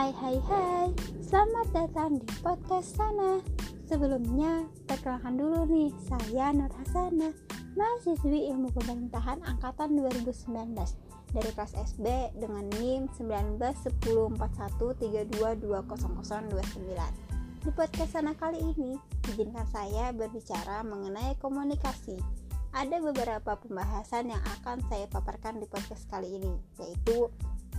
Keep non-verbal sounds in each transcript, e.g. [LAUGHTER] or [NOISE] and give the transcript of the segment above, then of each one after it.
hai hai Selamat datang di podcast sana. Sebelumnya, perkenalkan dulu nih Saya Nur Hasana Mahasiswi Ilmu Pemerintahan Angkatan 2019 Dari kelas SB dengan NIM 19104132200029 Di podcast sana kali ini Izinkan saya berbicara mengenai komunikasi. Ada beberapa pembahasan yang akan saya paparkan di podcast kali ini, yaitu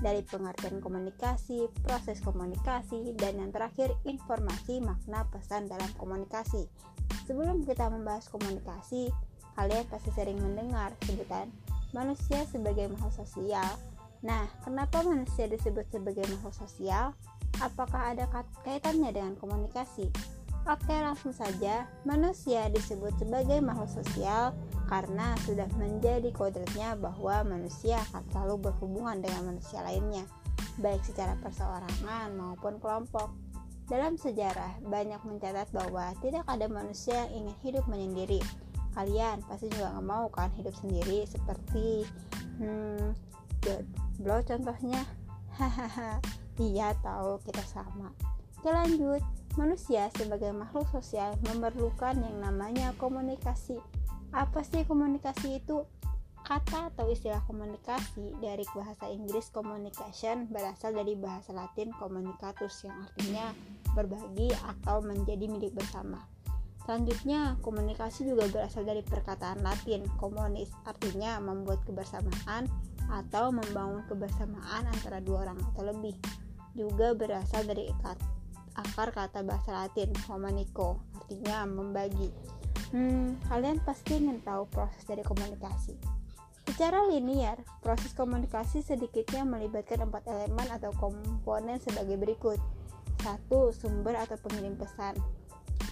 dari pengertian komunikasi, proses komunikasi, dan yang terakhir informasi makna pesan dalam komunikasi. Sebelum kita membahas komunikasi, kalian pasti sering mendengar sebutan manusia sebagai makhluk sosial. Nah, kenapa manusia disebut sebagai makhluk sosial? Apakah ada kaitannya dengan komunikasi? Oke, langsung saja. Manusia disebut sebagai makhluk sosial karena sudah menjadi kodratnya bahwa manusia akan selalu berhubungan dengan manusia lainnya, baik secara perseorangan maupun kelompok. Dalam sejarah, banyak mencatat bahwa tidak ada manusia yang ingin hidup menyendiri. Kalian pasti juga nggak mau kan hidup sendiri seperti hmm, jomblo contohnya. [LAUGHS] Hahaha, iya tahu kita sama. Oke lanjut, Manusia sebagai makhluk sosial memerlukan yang namanya komunikasi. Apa sih komunikasi itu? Kata atau istilah komunikasi dari bahasa Inggris communication berasal dari bahasa Latin communicatus yang artinya berbagi atau menjadi milik bersama. Selanjutnya, komunikasi juga berasal dari perkataan Latin communis, artinya membuat kebersamaan atau membangun kebersamaan antara dua orang atau lebih. Juga berasal dari akar kata bahasa Latin communico, artinya membagi. Hmm, kalian pasti ingin tahu proses dari komunikasi. Secara linear, proses komunikasi sedikitnya melibatkan empat elemen atau komponen sebagai berikut. Satu, sumber atau pengirim pesan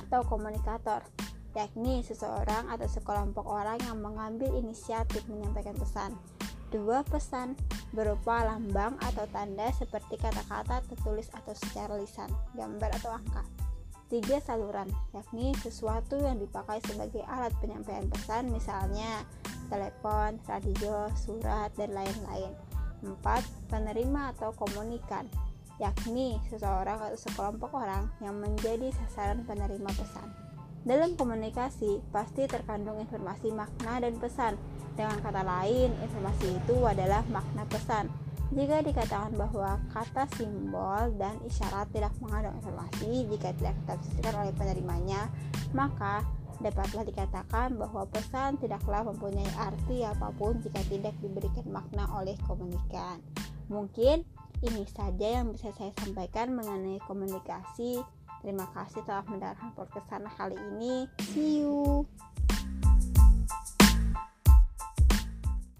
atau komunikator, yakni seseorang atau sekelompok orang yang mengambil inisiatif menyampaikan pesan. Dua, pesan berupa lambang atau tanda seperti kata-kata tertulis atau secara lisan, gambar atau angka. Tiga, saluran, yakni sesuatu yang dipakai sebagai alat penyampaian pesan, misalnya telepon, radio, surat, dan lain-lain. Empat, penerima atau komunikan, yakni seseorang atau sekelompok orang yang menjadi sasaran penerima pesan. Dalam komunikasi, pasti terkandung informasi makna dan pesan. Dengan kata lain, informasi itu adalah makna pesan. Jika dikatakan bahwa kata simbol dan isyarat tidak mengandung informasi jika tidak ditafsirkan oleh penerimanya, maka dapatlah dikatakan bahwa pesan tidaklah mempunyai arti apa pun jika tidak diberikan makna oleh komunikan. Mungkin ini saja yang bisa saya sampaikan mengenai komunikasi. Terima kasih telah mendengarkan podcast sana kali ini. See you.